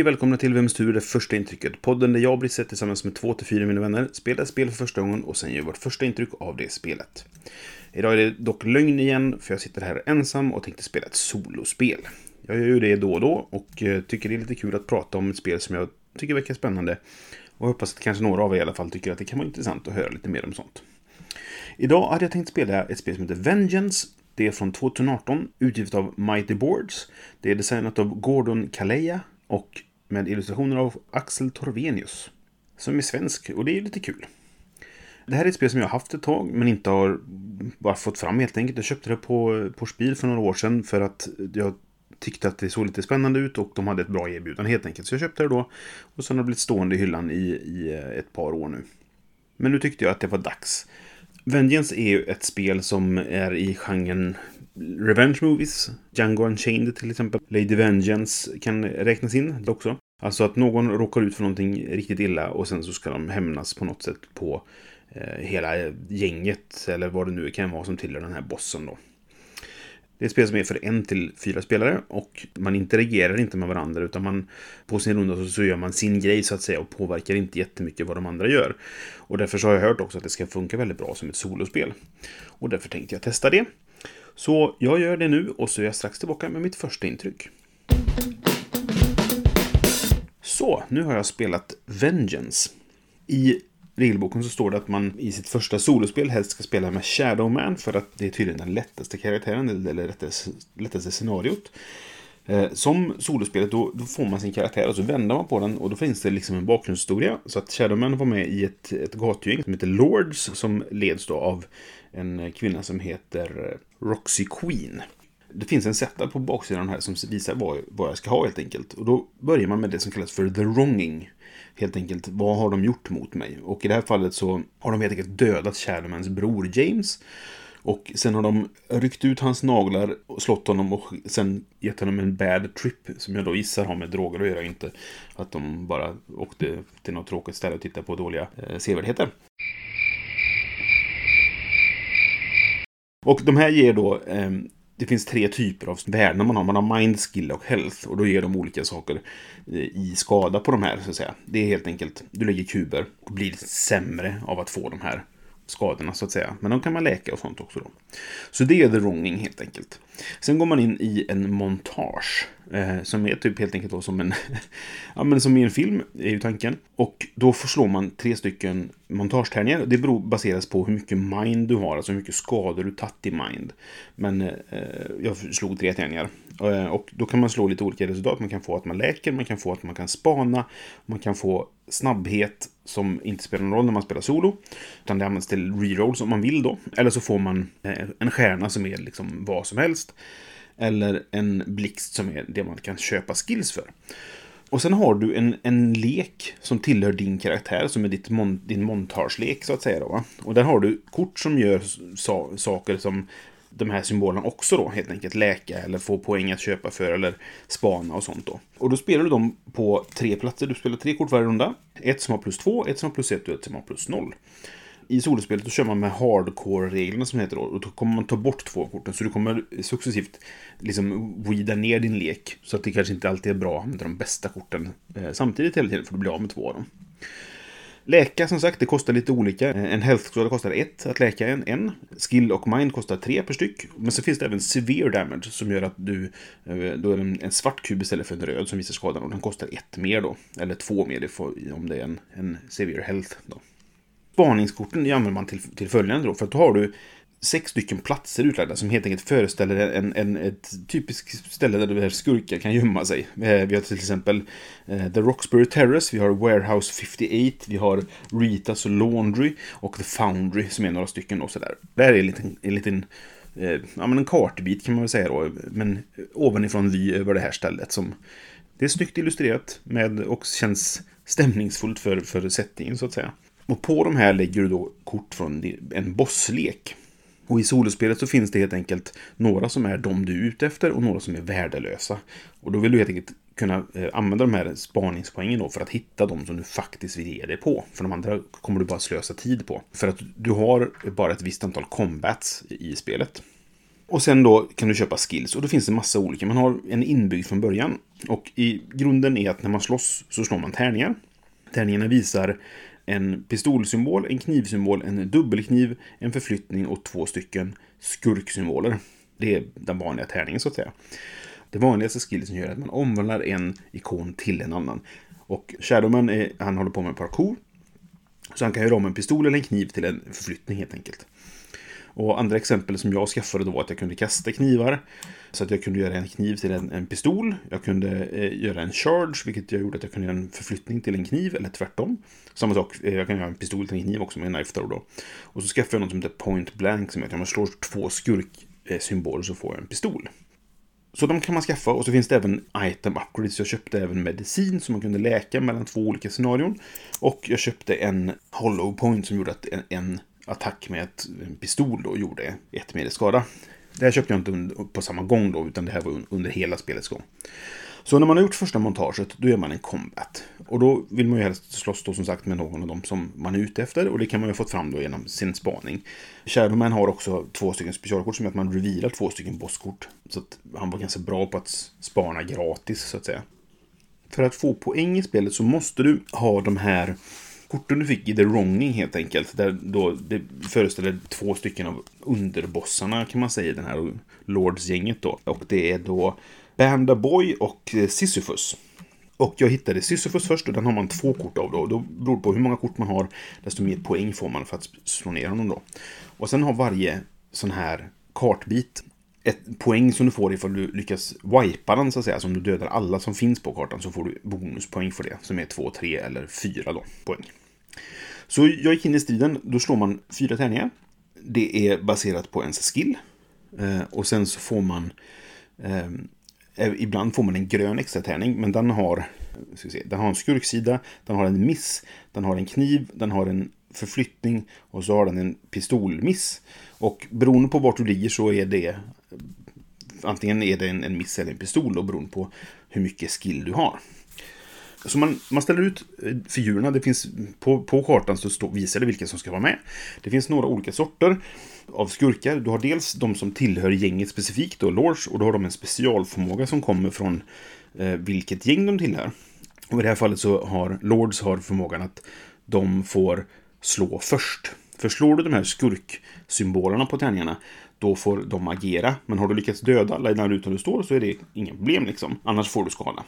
Hej och välkomna till Vems tur är första intrycket? Podden där jag och Brisse tillsammans med två till fyra mina vänner spelar ett spel för första gången och sen gör vårt första intryck av det spelet. Idag är det dock lögn igen, för jag sitter här ensam och tänkte spela ett solospel. Jag gör ju det då och då och eh, tycker det är lite kul att prata om ett spel som jag tycker verkar spännande. Och jag hoppas att kanske några av er i alla fall tycker att det kan vara intressant att höra lite mer om sånt. Idag hade jag tänkt spela ett spel som heter Vengeance. Det är från 2018, utgivet av Mighty Boards. Det är designat av Gordon Kaleja och med illustrationer av Axel Torvenius. Som är svensk och det är lite kul. Det här är ett spel som jag har haft ett tag men inte har bara fått fram helt enkelt. Jag köpte det på, på Spiel för några år sedan för att jag tyckte att det såg lite spännande ut och de hade ett bra erbjudande helt enkelt. Så jag köpte det då och sen har det blivit stående i hyllan i, i eh, ett par år nu. Men nu tyckte jag att det var dags. Vengeance är ju ett spel som är i genren Revenge Movies. Django Unchained till exempel. Lady Vengeance kan räknas in också. Alltså att någon råkar ut för någonting riktigt illa och sen så ska de hämnas på något sätt på eh, hela gänget eller vad det nu kan vara som tillhör den här bossen då. Det är ett spel som är för en till fyra spelare och man interagerar inte med varandra utan man på sin runda så, så gör man sin grej så att säga och påverkar inte jättemycket vad de andra gör. Och därför så har jag hört också att det ska funka väldigt bra som ett solospel. Och därför tänkte jag testa det. Så jag gör det nu och så är jag strax tillbaka med mitt första intryck. Så, nu har jag spelat Vengeance. I regelboken så står det att man i sitt första solospel helst ska spela med Shadowman för att det är tydligen den lättaste karaktären eller lättaste, lättaste scenariot. Eh, som solospelet då, då, får man sin karaktär och så vänder man på den och då finns det liksom en bakgrundshistoria. Så att Shadowman var med i ett, ett gatugäng som heter Lords som leds då av en kvinna som heter eh, Roxy Queen. Det finns en setup på baksidan här som visar vad, vad jag ska ha helt enkelt. Och då börjar man med det som kallas för the wronging. Helt enkelt, vad har de gjort mot mig? Och i det här fallet så har de helt enkelt dödat Shadowmans bror James. Och sen har de ryckt ut hans naglar slått honom och sen gett honom en bad trip. Som jag då gissar har med droger att göra, inte att de bara åkte till något tråkigt ställe och tittade på dåliga eh, sevärdheter. Och de här ger då... Eh, det finns tre typer av värden man har. Man har mind, skill och health. Och då ger de olika saker eh, i skada på de här, så att säga. Det är helt enkelt, du lägger kuber och blir sämre av att få de här skadorna så att säga. Men de kan man läka och sånt också då. Så det är the wronging helt enkelt. Sen går man in i en montage. Eh, som är typ helt enkelt då som en... ja men som i en film är ju tanken. Och då förslår man tre stycken montagetärningar. Det beror, baseras på hur mycket mind du har, alltså hur mycket skador du tagit i mind. Men eh, jag slog tre tärningar. Eh, och då kan man slå lite olika resultat. Man kan få att man läker, man kan få att man kan spana, man kan få snabbhet som inte spelar någon roll när man spelar solo. Utan det används till rerolls om man vill då. Eller så får man eh, en stjärna som är liksom vad som helst. Eller en blixt som är det man kan köpa skills för. Och sen har du en, en lek som tillhör din karaktär, som är ditt mon, din montagelek så att säga. Då, va? Och där har du kort som gör sa, saker som de här symbolerna också då, helt enkelt läka eller få poäng att köpa för eller spana och sånt då. Och då spelar du dem på tre platser. Du spelar tre kort varje runda. Ett som har plus två, ett som har plus ett och ett som har plus noll. I solospelet då kör man med hardcore-reglerna som heter då. Och då kommer man ta bort två korten. Så du kommer successivt liksom weeda ner din lek. Så att det kanske inte alltid är bra att använda de bästa korten eh, samtidigt hela tiden. För du blir av med två av dem. Läka som sagt, det kostar lite olika. Eh, en health kostar ett att läka en, en. Skill och mind kostar tre per styck. Men så finns det även severe damage som gör att du... Eh, då är det en svart kub istället för en röd som visar skadan. Och den kostar ett mer då. Eller två mer om det är en, en severe health då. Spaningskorten använder man till, till följande då. För att då har du sex stycken platser utlagda som helt enkelt föreställer en, en, ett typiskt ställe där här skurkar kan gömma sig. Eh, vi har till exempel eh, The Roxbury Terrace, vi har Warehouse 58, vi har Ritas Laundry och The Foundry som är några stycken och sådär. Det här är en liten, en liten eh, ja, men en kartbit kan man väl säga då, men ovanifrån vy över det här stället som det är snyggt illustrerat med och känns stämningsfullt för, för settingen så att säga. Och på de här lägger du då kort från en bosslek. Och i solospelet så finns det helt enkelt några som är de du är ute efter och några som är värdelösa. Och då vill du helt enkelt kunna eh, använda de här spaningspoängen då för att hitta de som du faktiskt vill ge dig på. För de andra kommer du bara slösa tid på. För att du har bara ett visst antal combats i spelet. Och sen då kan du köpa skills och då finns det massa olika. Man har en inbyggd från början. Och i grunden är att när man slåss så slår man tärningar. Tärningarna visar en pistolsymbol, en knivsymbol, en dubbelkniv, en förflyttning och två stycken skurksymboler. Det är den vanliga tärningen så att säga. Det vanligaste skillsen gör att man omvandlar en ikon till en annan. Och Shadowman, är, han håller på med parkour. Så han kan göra om en pistol eller en kniv till en förflyttning helt enkelt. Och andra exempel som jag skaffade då var att jag kunde kasta knivar. Så att jag kunde göra en kniv till en, en pistol. Jag kunde eh, göra en charge, vilket jag gjorde att jag kunde göra en förflyttning till en kniv, eller tvärtom. Samma sak, eh, jag kan göra en pistol till en kniv också med en knife throw då. Och så skaffade jag något som heter point blank, som är att om man slår två skurksymboler eh, så får jag en pistol. Så de kan man skaffa och så finns det även item upgrades. Jag köpte även medicin som man kunde läka mellan två olika scenarion. Och jag köpte en hollow point som gjorde att en, en attack med ett, en pistol då gjorde ett medelskada. Det här köpte jag inte på samma gång då, utan det här var under hela spelets gång. Så när man har gjort första montaget, då gör man en combat. Och då vill man ju helst slåss då som sagt med någon av dem som man är ute efter. Och det kan man ju ha fått fram då genom sin spaning. Shadowman har också två stycken specialkort som gör att man revealar två stycken bosskort. Så att han var ganska bra på att spana gratis, så att säga. För att få poäng i spelet så måste du ha de här korten du fick i The Wronging helt enkelt. Där då det föreställer två stycken av underbossarna kan man säga, i den här Lords-gänget då. Och det är då Banda Boy och eh, Sisyphus. Och jag hittade Sisyphus först och den har man två kort av då. Då beror det på hur många kort man har, desto mer poäng får man för att slå ner honom då. Och sen har varje sån här kartbit ett poäng som du får ifall du lyckas wipa den så att säga. Alltså om du dödar alla som finns på kartan så får du bonuspoäng för det. Som är två, tre eller fyra då, poäng. Så jag gick in i striden. Då slår man fyra tärningar. Det är baserat på ens skill. Eh, och sen så får man eh, eh, ibland får man en grön extra tärning, men den har, ska se, den har en skurksida, den har en miss, den har en kniv, den har en förflyttning och så har den en pistolmiss. Och beroende på vart du ligger så är det antingen är det en, en miss eller en pistol och beroende på hur mycket skill du har. Så man, man ställer ut eh, figurerna. Det finns, på, på kartan så stå, visar det vilka som ska vara med. Det finns några olika sorter av skurkar. Du har dels de som tillhör gänget specifikt, då, Lords, och då har de en specialförmåga som kommer från eh, vilket gäng de tillhör. Och i det här fallet så har Lords har förmågan att de får slå först. För slår du de här skurksymbolerna på tärningarna, då får de agera. Men har du lyckats döda alla i den rutan du står så är det inga problem liksom. Annars får du skada.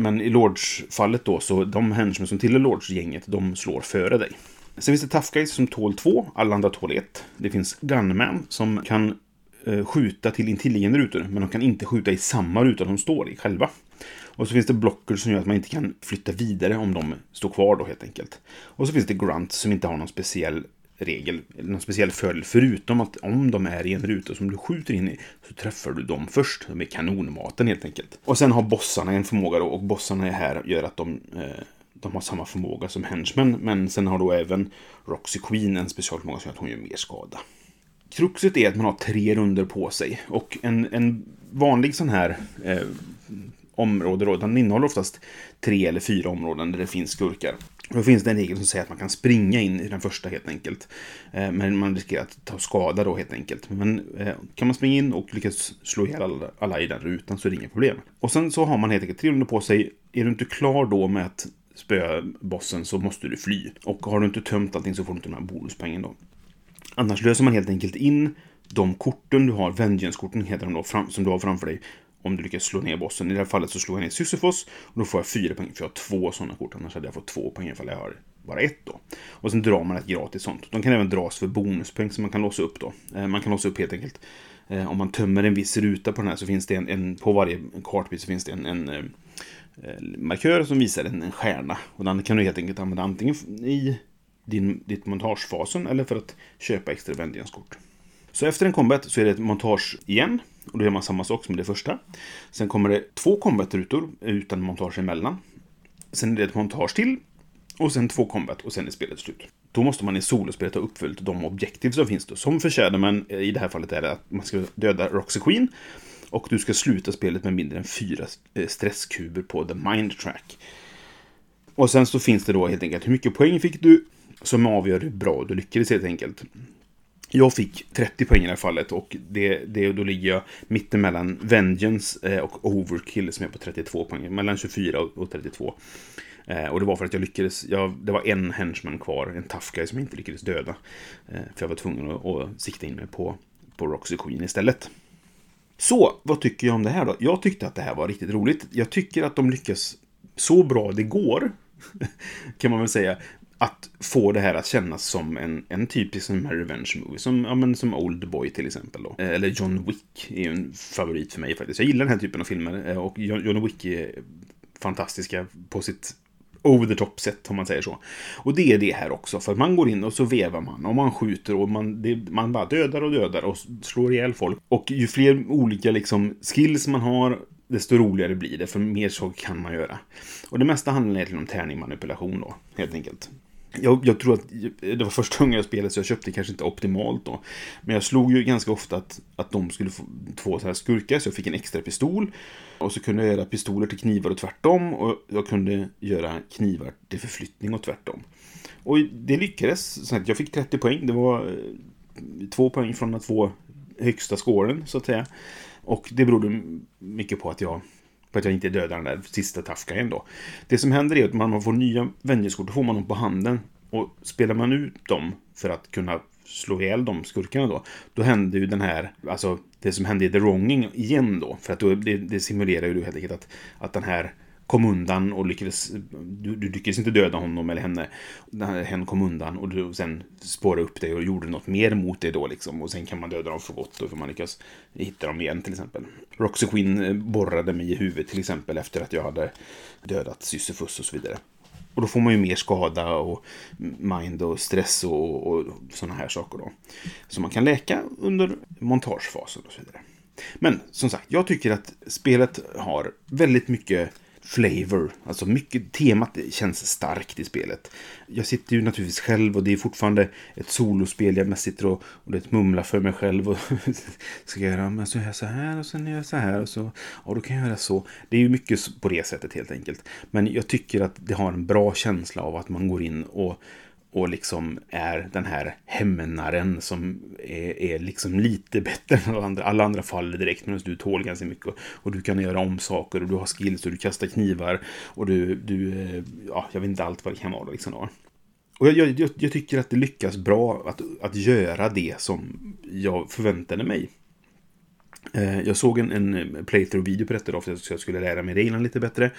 Men i Lords-fallet då, så de henchmen som tillhör Lords-gänget, de slår före dig. Sen finns det Tough Guys som tål två, alla andra tål ett. Det finns Gunman som kan eh, skjuta till intilliggande rutor, men de kan inte skjuta i samma ruta de står i själva. Och så finns det blockers som gör att man inte kan flytta vidare om de står kvar då helt enkelt. Och så finns det Grunts som inte har någon speciell regel, någon speciell fördel, förutom att om de är i en ruta som du skjuter in i så träffar du dem först. De är kanonmaten helt enkelt. Och sen har bossarna en förmåga då, och bossarna är här gör att de eh, de har samma förmåga som henchmen, men sen har då även Roxy Queen en specialförmåga som gör att hon gör mer skada. Kruxet är att man har tre runder på sig och en, en vanlig sån här eh, område då, den innehåller oftast tre eller fyra områden där det finns skurkar. Då finns det en regel som säger att man kan springa in i den första helt enkelt. Eh, men man riskerar att ta skada då helt enkelt. Men eh, kan man springa in och lyckas slå ihjäl alla, alla i den rutan så är det inga problem. Och sen så har man helt enkelt tre runder på sig. Är du inte klar då med att spöa bossen så måste du fly. Och har du inte tömt allting så får du inte de här bonuspengen då. Annars löser man helt enkelt in de korten du har, Vengeance-korten heter de då, fram, som du har framför dig. Om du lyckas slå ner bossen. I det här fallet så slår jag ner Sisyfos och då får jag fyra poäng för jag har två sådana kort. Annars hade jag fått två poäng ifall jag har bara ett då. Och sen drar man ett gratis sånt. De kan även dras för bonuspoäng som man kan låsa upp då. Eh, man kan låsa upp helt enkelt. Eh, om man tömmer en viss ruta på den här så finns det en, en på varje kartbit så finns det en, en eh, markör som visar en, en stjärna. Och den kan du helt enkelt använda antingen i din, ditt montagefasen eller för att köpa extra vengeance-kort. Så efter en combat så är det ett montage igen. Och då gör man samma sak som det första. Sen kommer det två combat-rutor utan montage emellan. Sen är det ett montage till. och sen två combat och sen är spelet slut. Då måste man i solospelet ha uppfyllt de objektiv som finns då. Som för Shadowman, eh, i det här fallet är det att man ska döda Roxy Queen. Och du ska sluta spelet med mindre än fyra eh, stresskuber på The Mind Track. Och sen så finns det då helt enkelt hur mycket poäng fick du som avgör hur bra du lyckades helt enkelt. Jag fick 30 poäng i det här fallet och det, det, då ligger jag mittemellan Vengeance eh, och Overkill som är på 32 poäng. Mellan 24 och 32. Eh, och det var för att jag lyckades, jag, det var en henchman kvar, en tough guy som jag inte lyckades döda. Eh, för jag var tvungen att, att sikta in mig på, på Roxy Queen istället. Så, vad tycker jag om det här då? Jag tyckte att det här var riktigt roligt. Jag tycker att de lyckas så bra det går, kan man väl säga, att få det här att kännas som en, en typisk sån här revenge movie. Som, ja, men, som Old Boy till exempel. Då. Eh, eller John Wick är ju en favorit för mig faktiskt. Jag gillar den här typen av filmer. Eh, och John Wick är fantastiska på sitt over the top sätt om man säger så. Och det är det här också, för man går in och så vevar man och man skjuter och man, det, man bara dödar och dödar och slår ihjäl folk. Och ju fler olika liksom skills man har, desto roligare blir det, för mer så kan man göra. Och det mesta handlar egentligen om tärningmanipulation då, helt enkelt. Jag, jag, tror att det var första gången jag spelade så jag köpte kanske inte optimalt då. Men jag slog ju ganska ofta att, att de skulle få två så här skurkar så jag fick en extra pistol. Och så kunde jag göra pistoler till knivar och tvärtom. Och jag kunde göra knivar till förflyttning och tvärtom. Och det lyckades. Så att jag fick 30 poäng. Det var eh, två poäng från att få högsta skåren så att säga. Och det berodde mycket på att jag för att jag inte dödar den där sista Tafkajen då. Det som händer är att man får nya vänjeskort, då får man dem på handen. Och spelar man ut dem för att kunna slå ihjäl de skurkarna då, då händer ju den här, alltså det som hände i The Wronging igen då. För att då, det, det simulerar ju helt enkelt att, att den här kom undan och lyckades... Du, du lyckades inte döda honom eller henne. Hen kom undan och du sen spårade upp dig och gjorde något mer mot dig då liksom. Och sen kan man döda dem för gott och för man lyckas hitta dem igen till exempel. Roxy Queen eh, borrade mig i huvudet till exempel efter att jag hade dödat Sisyfus och så vidare. Och då får man ju mer skada och mind och stress och, och sådana här saker då. Som man kan läka under montagefasen och så vidare. Men som sagt, jag tycker att spelet har väldigt mycket flavor. Alltså mycket, temat känns starkt i spelet. Jag sitter ju naturligtvis själv och det är fortfarande ett solospel. Jag mest sitter och, och det mumlar för mig själv och ska jag göra men så gör jag så här och sen gör jag så här och så ja, då kan jag göra så. Det är ju mycket på det sättet helt enkelt. Men jag tycker att det har en bra känsla av att man går in och och liksom är den här hämnaren som är, är liksom lite bättre än alla andra. Alla andra faller direkt medan du tål ganska mycket. Och, och, du kan göra om saker och du har skills och du kastar knivar och du, du eh, ja, jag vet inte allt vad det kan vara liksom. Och jag, jag, jag tycker att det lyckas bra att, att göra det som jag förväntade mig. Eh, jag såg en, en playthrough-video på detta idag för att jag skulle lära mig reglerna lite bättre.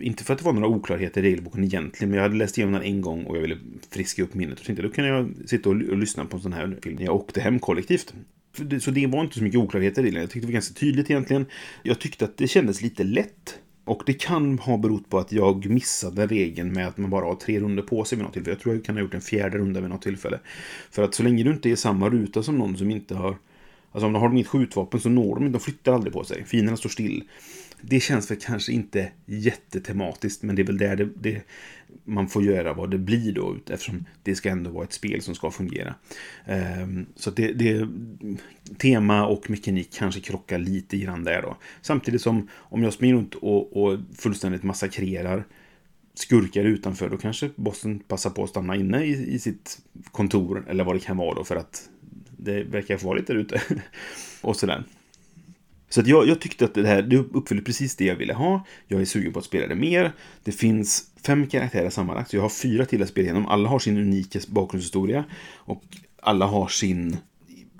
Inte för att det var några oklarheter i regelboken egentligen, men jag hade läst igenom den en gång och jag ville friska upp minnet. Och tänkte då kan jag sitta och, och lyssna på en sån här film när jag åkte hem kollektivt. Så det var inte så mycket oklarheter i den. Jag tyckte det var ganska tydligt egentligen. Jag tyckte att det kändes lite lätt. Och det kan ha berott på att jag missade regeln med att man bara har tre runder på sig vid något tillfälle. Jag tror jag kan ha gjort en fjärde runda vid något tillfälle. För att så länge du inte är i samma ruta som någon som inte har Alltså om de har inget skjutvapen så når de inte, de flyttar aldrig på sig. Fienderna står still. Det känns väl kanske inte jättetematiskt, men det är väl där det, det, man får göra vad det blir då, eftersom det ska ändå vara ett spel som ska fungera. Ehm, så det, det, tema och mekanik kanske krockar lite grann där då. Samtidigt som om jag springer runt och, och fullständigt massakrerar skurkar utanför, då kanske bossen passar på att stanna inne i, i sitt kontor, eller vad det kan vara då, för att det verkar farligt vara lite där ute. och sådär. Så att jag, jag, tyckte att det här det uppfyller precis det jag ville ha. Jag är sugen på att spela det mer. Det finns fem karaktärer sammanlagt, så jag har fyra till att spela igenom. Alla har sin unika bakgrundshistoria. Och alla har sin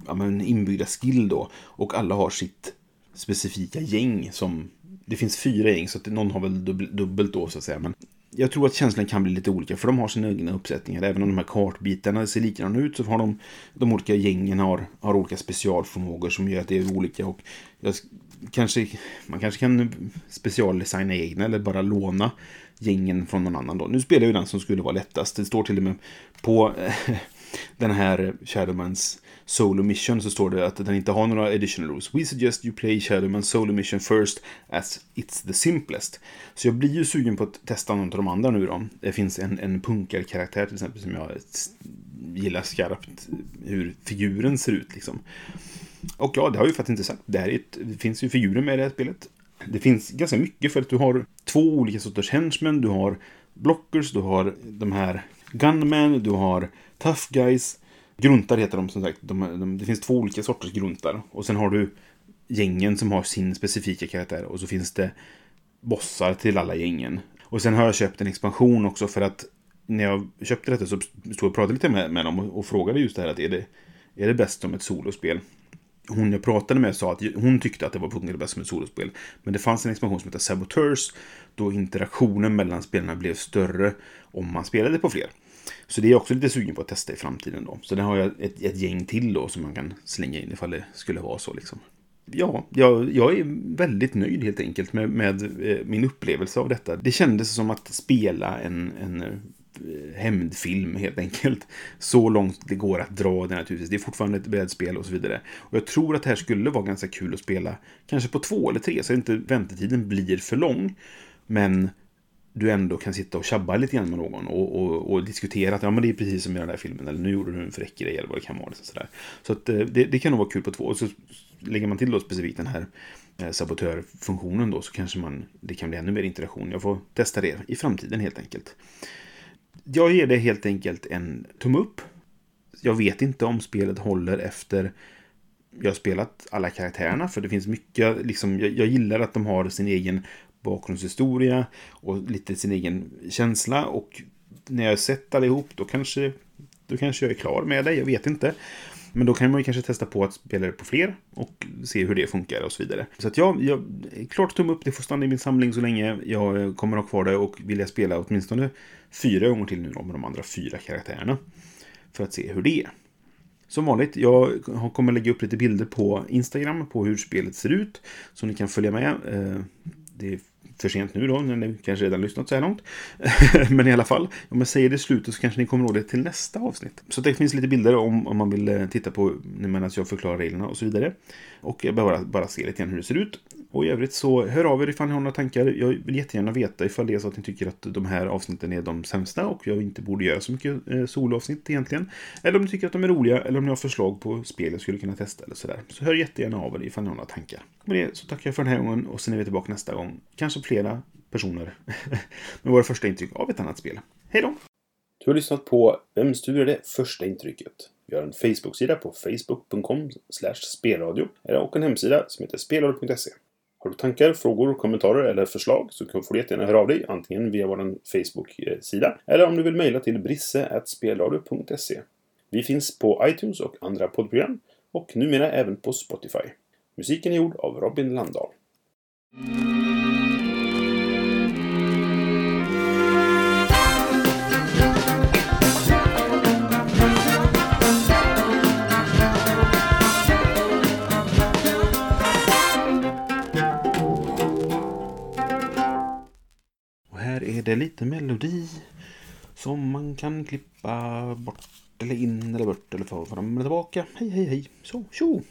ja, men inbyggda skill då. Och alla har sitt specifika gäng som... Det finns fyra gäng, så att någon har väl dubbelt då så att säga. Men jag tror att känslan kan bli lite olika för de har sina egna uppsättningar. Även om de här kartbitarna ser likadana ut så har de, de olika gängen har, har olika specialförmågor som gör att det är olika. Och jag, kanske, man kanske kan specialdesigna egna eller bara låna gängen från någon annan. Då. Nu spelar ju den som skulle vara lättast. Det står till och med på den här Shadowmans Solo Mission så står det att den inte har några additional rules. We suggest you play Shadowman Solo Mission first as it's the simplest. Så jag blir ju sugen på att testa någon av de andra nu då. Det finns en, en punkarkaraktär till exempel som jag gillar skarpt hur figuren ser ut liksom. Och ja, det har jag ju faktiskt inte sagt. Det, här är ett, det finns ju figurer med i det här spelet. Det finns ganska mycket för att du har två olika sorters henchmen. Du har blockers, du har de här gunmen, du har tough guys. Gruntar heter de som sagt. De, de, det finns två olika sorters gruntar. Och sen har du gängen som har sin specifika karaktär. Och så finns det bossar till alla gängen. Och sen har jag köpt en expansion också för att när jag köpte detta så stod jag och pratade lite med, med dem och, och frågade just det här att är det, är det bäst som ett solospel? Hon jag pratade med sa att hon tyckte att det var punkt bäst som ett solospel. Men det fanns en expansion som heter Saboteurs. Då interaktionen mellan spelarna blev större om man spelade på fler. Så det är jag också lite sugen på att testa i framtiden då. Så där har jag ett, ett gäng till då som man kan slänga in ifall det skulle vara så liksom. Ja, jag, jag är väldigt nöjd helt enkelt med, med eh, min upplevelse av detta. Det kändes som att spela en, en Eh, hämndfilm helt enkelt. Så långt det går att dra det naturligtvis. Det är fortfarande ett brädspel och så vidare. Och jag tror att det här skulle vara ganska kul att spela. Kanske på två eller tre så att inte väntetiden blir för lång. Men du ändå kan sitta och tjabba lite grann med någon och, och, och, diskutera att ja, men det är precis som i den där filmen eller nu gjorde du en fräck grej eller vad det kan vara. Liksom sådär. Så att, eh, det, det, kan nog vara kul på två. Och så lägger man till då specifikt den här eh, sabotörfunktionen då så kanske man, det kan bli ännu mer interaktion. Jag får testa det i framtiden helt enkelt. Jag ger det helt enkelt en tumme upp. Jag vet inte om spelet håller efter jag har spelat alla karaktärerna. För det finns mycket, liksom, jag, jag gillar att de har sin egen bakgrundshistoria och lite sin egen känsla. Och när jag har sett allihop då kanske, då kanske jag är klar med det. Jag vet inte. Men då kan man ju kanske testa på att spela det på fler och se hur det funkar och så vidare. Så att ja, jag, klart tumme upp. Det får stanna i min samling så länge. Jag eh, kommer ha kvar det och vill jag spela åtminstone fyra gånger till nu då med de andra fyra karaktärerna. För att se hur det är. Som vanligt, jag kommer lägga upp lite bilder på Instagram på hur spelet ser ut. Så ni kan följa med. Eh, det för sent nu då, när ni kanske redan lyssnat så här långt. Men i alla fall, om jag säger det i slutet så kanske ni kommer ihåg det till nästa avsnitt. Så det finns lite bilder om, om man vill eh, titta på medan jag förklarar reglerna och så vidare. Och jag behöver bara, bara se lite grann hur det ser ut. Och i övrigt så hör av er ifall ni har några tankar. Jag vill jättegärna veta ifall det är så att ni tycker att de här avsnitten är de sämsta och jag inte borde göra så mycket eh, soloavsnitt egentligen. Eller om ni tycker att de är roliga eller om ni har förslag på spel jag skulle kunna testa eller sådär. Så hör jättegärna av er ifall ni har några tankar. Med det så tackar jag för den här gången och sen är vi tillbaka nästa gång. Kanske flera personer med våra första intryck av ett annat spel. Hej då! Du har lyssnat på Vems tur är det första intrycket? Vi har en Facebook-sida på facebook.com spelradio och en hemsida som heter spelradio.se. Har du tankar, frågor, kommentarer eller förslag så får du jättegärna höra av dig antingen via vår Facebook-sida eller om du vill mejla till brisse.spelradio.se. Vi finns på iTunes och andra poddprogram och numera även på Spotify. Musiken är gjord av Robin Landahl. Är det lite melodi som man kan klippa bort eller in eller bort eller fram eller tillbaka. Hej, hej, hej. Så, tjo!